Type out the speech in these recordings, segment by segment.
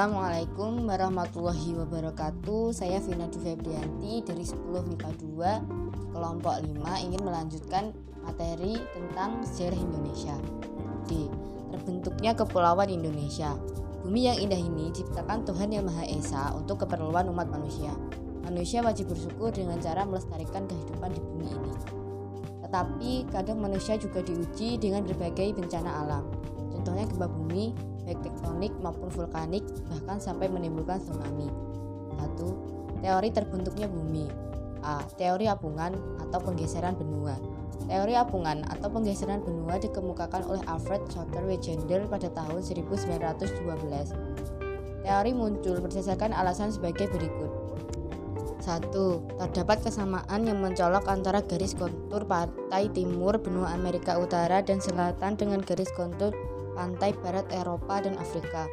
Assalamualaikum warahmatullahi wabarakatuh. Saya Vina Febrianti dari 10 MIPA 2 Kelompok 5 ingin melanjutkan materi tentang sejarah Indonesia. D. Terbentuknya Kepulauan Indonesia. Bumi yang indah ini diciptakan Tuhan Yang Maha Esa untuk keperluan umat manusia. Manusia wajib bersyukur dengan cara melestarikan kehidupan di bumi ini. Tetapi kadang manusia juga diuji dengan berbagai bencana alam. Contohnya gempa bumi, baik tektonik maupun vulkanik, bahkan sampai menimbulkan tsunami. 1. Teori terbentuknya bumi A. Teori apungan atau penggeseran benua Teori apungan atau penggeseran benua dikemukakan oleh Alfred Schotter Wegener pada tahun 1912. Teori muncul berdasarkan alasan sebagai berikut. 1. Terdapat kesamaan yang mencolok antara garis kontur pantai timur benua Amerika Utara dan Selatan dengan garis kontur pantai barat Eropa dan Afrika.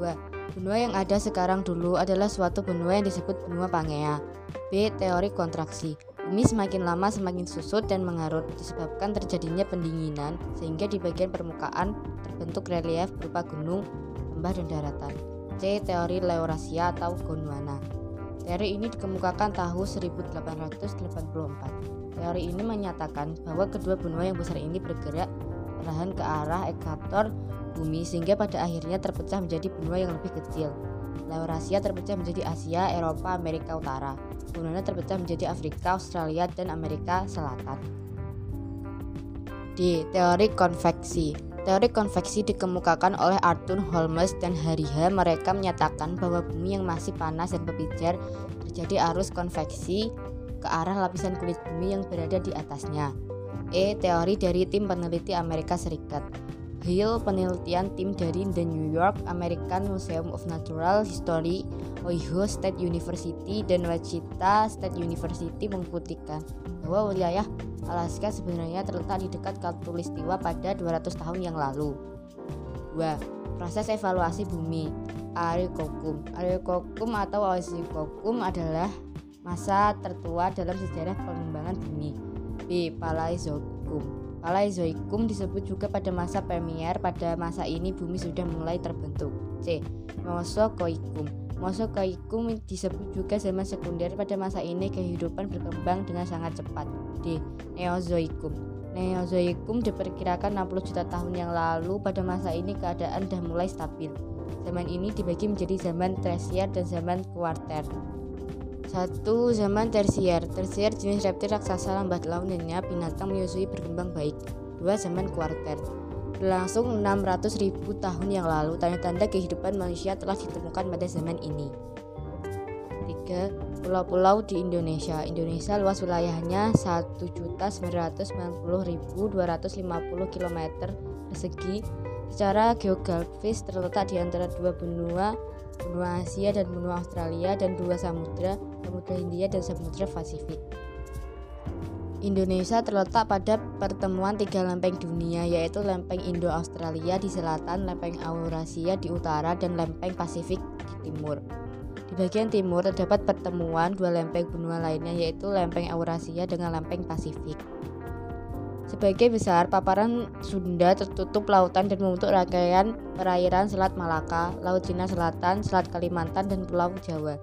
2. Benua yang ada sekarang dulu adalah suatu benua yang disebut benua Pangea. B. Teori kontraksi. Bumi semakin lama semakin susut dan mengarut disebabkan terjadinya pendinginan sehingga di bagian permukaan terbentuk relief berupa gunung, lembah dan daratan. C. Teori Laurasia atau Gondwana. Teori ini dikemukakan tahun 1884. Teori ini menyatakan bahwa kedua benua yang besar ini bergerak perlahan ke arah ekuator bumi sehingga pada akhirnya terpecah menjadi benua yang lebih kecil. Laurasia terpecah menjadi Asia, Eropa, Amerika Utara. Gondwana terpecah menjadi Afrika, Australia, dan Amerika Selatan. D. Teori konveksi Teori konveksi dikemukakan oleh Arthur Holmes dan Hariha. Mereka menyatakan bahwa bumi yang masih panas dan berpijar terjadi arus konveksi ke arah lapisan kulit bumi yang berada di atasnya. E. Teori dari tim peneliti Amerika Serikat Hill penelitian tim dari The New York American Museum of Natural History, Ohio State University, dan Wichita State University membuktikan bahwa wilayah Alaska sebenarnya terletak di dekat Katulistiwa pada 200 tahun yang lalu. 2. Proses evaluasi bumi Arikokum Arikokum atau Oisikokum adalah masa tertua dalam sejarah pengembangan bumi B. Paleozoikum Paleozoikum disebut juga pada masa Permian. Pada masa ini bumi sudah mulai terbentuk. C. Mesozoikum Mesozoikum disebut juga zaman sekunder. Pada masa ini kehidupan berkembang dengan sangat cepat. D. Neozoikum Neozoikum diperkirakan 60 juta tahun yang lalu. Pada masa ini keadaan sudah mulai stabil. Zaman ini dibagi menjadi zaman tersier dan zaman kuarter. Satu zaman tersier. Tersier jenis reptil raksasa lambat laun dan binatang menyusui berkembang baik. Dua zaman kuarter. Berlangsung 600 ribu tahun yang lalu, tanda-tanda kehidupan manusia telah ditemukan pada zaman ini. 3. Pulau-pulau di Indonesia. Indonesia luas wilayahnya 1.990.250 km persegi. Secara geografis terletak di antara dua benua benua Asia dan benua Australia dan dua samudra, Samudra Hindia dan Samudra Pasifik. Indonesia terletak pada pertemuan tiga lempeng dunia yaitu lempeng Indo-Australia di selatan, lempeng Eurasia di utara, dan lempeng Pasifik di timur. Di bagian timur terdapat pertemuan dua lempeng benua lainnya yaitu lempeng Eurasia dengan lempeng Pasifik. Sebagai besar, paparan Sunda tertutup lautan dan membentuk rangkaian perairan Selat Malaka, Laut Cina Selatan, Selat Kalimantan, dan Pulau Jawa.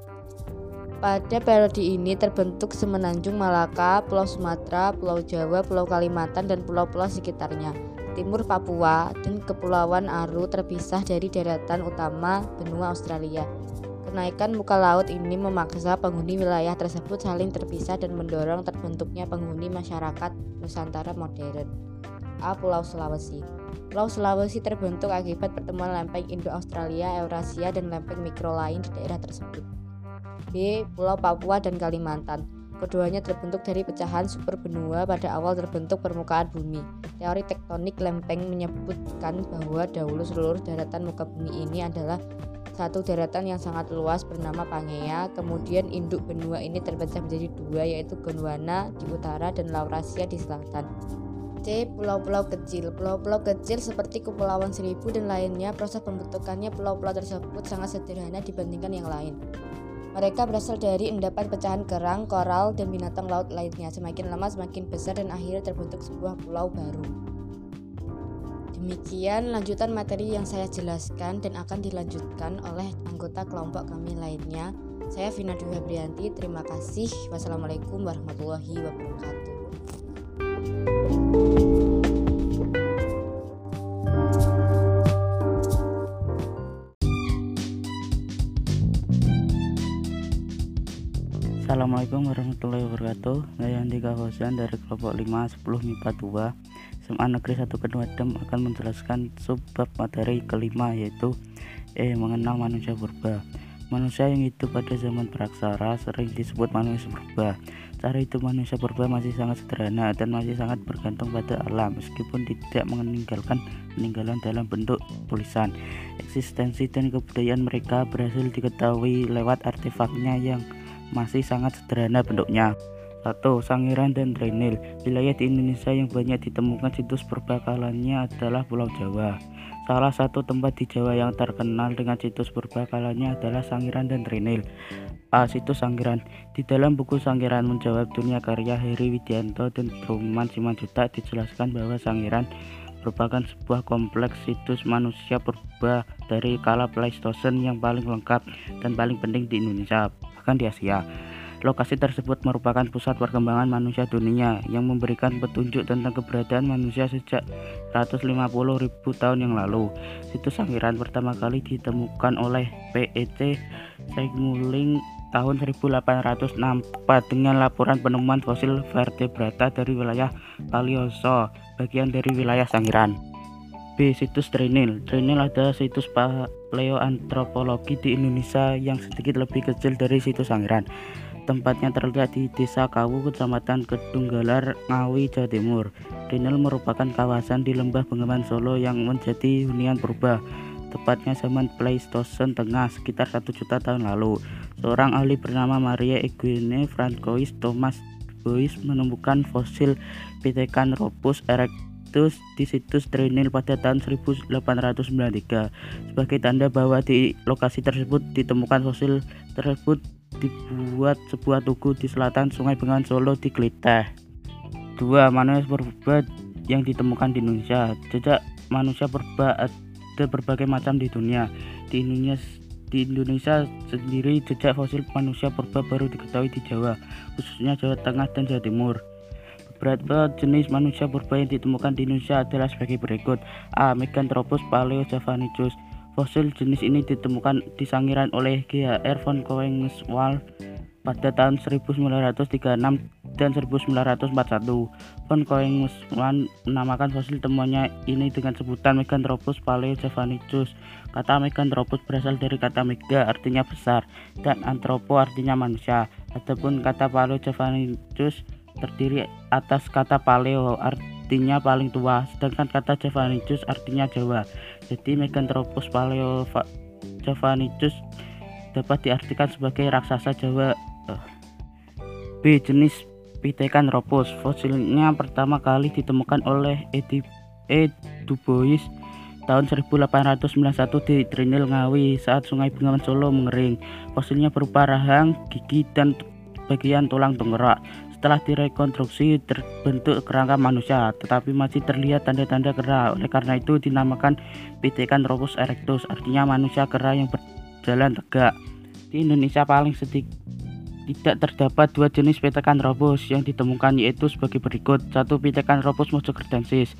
Pada periode ini terbentuk semenanjung Malaka, Pulau Sumatera, Pulau Jawa, Pulau Kalimantan, dan pulau-pulau sekitarnya. Timur Papua dan Kepulauan Aru terpisah dari daratan utama benua Australia. Kenaikan muka laut ini memaksa penghuni wilayah tersebut saling terpisah dan mendorong terbentuknya penghuni masyarakat Nusantara modern. A. Pulau Sulawesi Pulau Sulawesi terbentuk akibat pertemuan lempeng Indo-Australia, Eurasia, dan lempeng mikro lain di daerah tersebut. B. Pulau Papua dan Kalimantan Keduanya terbentuk dari pecahan super benua pada awal terbentuk permukaan bumi. Teori tektonik lempeng menyebutkan bahwa dahulu seluruh daratan muka bumi ini adalah satu daratan yang sangat luas bernama Pangea, kemudian induk benua ini terpecah menjadi dua yaitu Gondwana di utara dan Laurasia di selatan. C. Pulau-pulau kecil Pulau-pulau kecil seperti Kepulauan Seribu dan lainnya, proses pembentukannya pulau-pulau tersebut sangat sederhana dibandingkan yang lain. Mereka berasal dari endapan pecahan kerang, koral, dan binatang laut lainnya. Semakin lama semakin besar dan akhirnya terbentuk sebuah pulau baru. Demikian lanjutan materi yang saya jelaskan dan akan dilanjutkan oleh anggota kelompok kami lainnya. Saya Vina Dwi Febrianti, terima kasih. Wassalamualaikum warahmatullahi wabarakatuh. Assalamualaikum warahmatullahi wabarakatuh Saya Andika Fauzan dari kelompok 5 10 MIPA 2 SMA Negeri 1 Kedua Dem akan menjelaskan subbab materi kelima yaitu E. Mengenal manusia purba Manusia yang hidup pada zaman praksara sering disebut manusia purba Cara hidup manusia purba masih sangat sederhana dan masih sangat bergantung pada alam meskipun tidak meninggalkan peninggalan dalam bentuk tulisan Eksistensi dan kebudayaan mereka berhasil diketahui lewat artefaknya yang masih sangat sederhana bentuknya. 1. Sangiran dan Drenil Wilayah di Indonesia yang banyak ditemukan situs perbakalannya adalah Pulau Jawa. Salah satu tempat di Jawa yang terkenal dengan situs perbakalannya adalah Sangiran dan Drenil. A. Situs Sangiran Di dalam buku Sangiran menjawab dunia karya Heri Widianto dan Truman Simanjuta dijelaskan bahwa Sangiran merupakan sebuah kompleks situs manusia purba dari kala Pleistosen yang paling lengkap dan paling penting di Indonesia bahkan di Asia. Lokasi tersebut merupakan pusat perkembangan manusia dunia yang memberikan petunjuk tentang keberadaan manusia sejak 150.000 tahun yang lalu. Situs Sangiran pertama kali ditemukan oleh PET Segmuling tahun 1864 dengan laporan penemuan fosil vertebrata dari wilayah Palioso, bagian dari wilayah Sangiran. B. Situs Trinil Trinil adalah situs paleoantropologi di Indonesia yang sedikit lebih kecil dari situs Sangiran. Tempatnya terletak di Desa Kawu, Kecamatan Kedunggalar, Ngawi, Jawa Timur. Trinil merupakan kawasan di Lembah Bengawan Solo yang menjadi hunian purba, tepatnya zaman Pleistosen Tengah sekitar satu juta tahun lalu. Seorang ahli bernama Maria Eugene Francois Thomas Boyce menemukan fosil Pithecanthropus erectus situs di situs Trinil pada tahun 1893 sebagai tanda bahwa di lokasi tersebut ditemukan fosil tersebut dibuat sebuah tugu di selatan Sungai Bengawan Solo di Kliteh. Dua manusia purba yang ditemukan di Indonesia. Jejak manusia purba ada berbagai macam di dunia. Di Indonesia di Indonesia sendiri jejak fosil manusia purba baru diketahui di Jawa, khususnya Jawa Tengah dan Jawa Timur. Beberapa jenis manusia purba yang ditemukan di Indonesia adalah sebagai berikut. A. Meganthropus paleojavanicus. Fosil jenis ini ditemukan di Sangiran oleh GHR von Koenigswald pada tahun 1936 dan 1941. Von Koenigswald menamakan fosil temuannya ini dengan sebutan Meganthropus paleojavanicus. Kata Meganthropus berasal dari kata mega artinya besar dan anthropo artinya manusia. Adapun kata paleojavanicus terdiri atas kata paleo artinya paling tua sedangkan kata Javanicus artinya Jawa jadi Meganthropus paleo Javanicus dapat diartikan sebagai raksasa Jawa B jenis Pithecanthropus fosilnya pertama kali ditemukan oleh Edi E. Dubois tahun 1891 di Trinil Ngawi saat Sungai Bengawan Solo mengering. Fosilnya berupa rahang, gigi, dan bagian tulang penggerak. Setelah direkonstruksi terbentuk kerangka manusia, tetapi masih terlihat tanda-tanda kera. Oleh karena itu dinamakan Pithecanthropus erectus, artinya manusia kera yang berjalan tegak. Di Indonesia paling sedikit tidak terdapat dua jenis Pithecanthropus yang ditemukan yaitu sebagai berikut. Satu Pithecanthropus mojokertensis,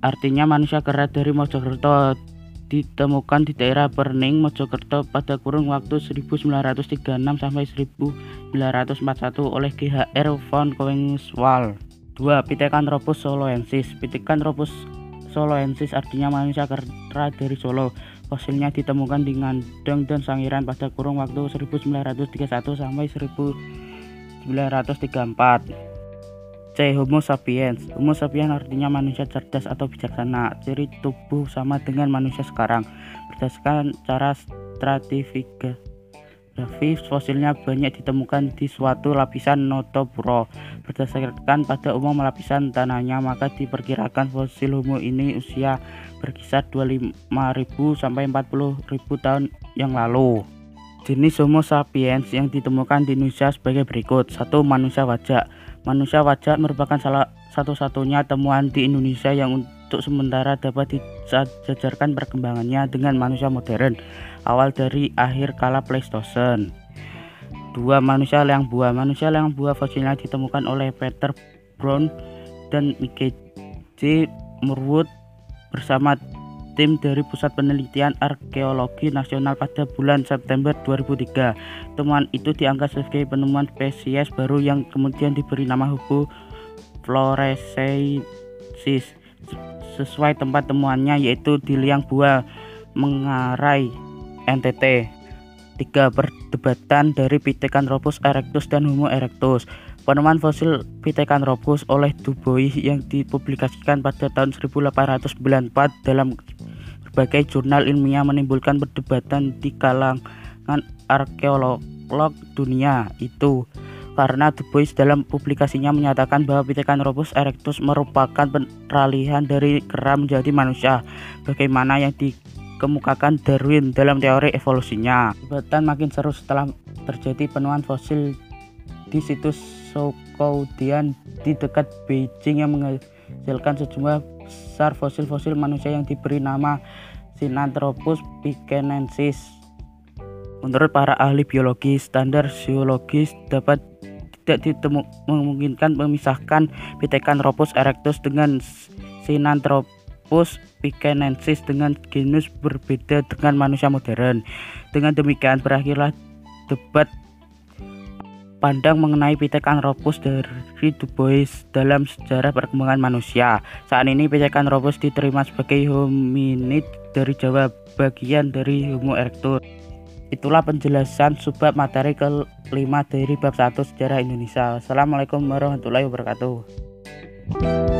artinya manusia kera dari Mojokerto ditemukan di daerah Perning, Mojokerto pada kurun waktu 1936 sampai 1941 oleh GHR von Koenigswald. 2. Pithecanthropus soloensis. Pithecanthropus soloensis artinya manusia kera dari Solo. Fosilnya ditemukan di Ngandeng dan Sangiran pada kurun waktu 1931 sampai 1934. C. Homo sapiens Homo sapiens artinya manusia cerdas atau bijaksana Ciri tubuh sama dengan manusia sekarang Berdasarkan cara stratifikasi fosilnya banyak ditemukan di suatu lapisan notopuro Berdasarkan pada umum lapisan tanahnya Maka diperkirakan fosil homo ini usia berkisar 25.000 sampai 40.000 tahun yang lalu Jenis Homo sapiens yang ditemukan di Indonesia sebagai berikut. satu Manusia wajak. Manusia wajak merupakan salah satu-satunya temuan di Indonesia yang untuk sementara dapat dijajarkan perkembangannya dengan manusia modern awal dari akhir kala Pleistosen. Dua manusia liang buah. Manusia liang buah fosilnya ditemukan oleh Peter Brown dan Mickey J. Murwood bersama tim dari Pusat Penelitian Arkeologi Nasional pada bulan September 2003. Temuan itu dianggap sebagai penemuan spesies baru yang kemudian diberi nama Homo florescensis sesuai tempat temuannya yaitu di liang buah mengarai NTT. Tiga perdebatan dari Pithecanthropus erectus dan Homo erectus. Penemuan fosil Pithecanthropus oleh Dubois yang dipublikasikan pada tahun 1894 dalam berbagai jurnal ilmiah menimbulkan perdebatan di kalangan arkeolog dunia itu karena Du Bois dalam publikasinya menyatakan bahwa Pithecanthropus erectus merupakan peralihan dari kera menjadi manusia bagaimana yang dikemukakan Darwin dalam teori evolusinya. Perdebatan makin seru setelah terjadi penemuan fosil di situs Soukoudian di dekat Beijing yang menghasilkan sejumlah besar fosil-fosil manusia yang diberi nama Sinanthropus pikenensis. Menurut para ahli biologi, standar zoologis dapat tidak memungkinkan memisahkan Pithecanthropus erectus dengan Sinanthropus pikenensis dengan genus berbeda dengan manusia modern. Dengan demikian berakhirlah debat pandang mengenai Pithecanthropus dari Du Bois dalam sejarah perkembangan manusia. Saat ini Pithecanthropus diterima sebagai hominid dari Jawa bagian dari Homo erectus. Itulah penjelasan subbab materi kelima dari bab 1 sejarah Indonesia. Assalamualaikum warahmatullahi wabarakatuh.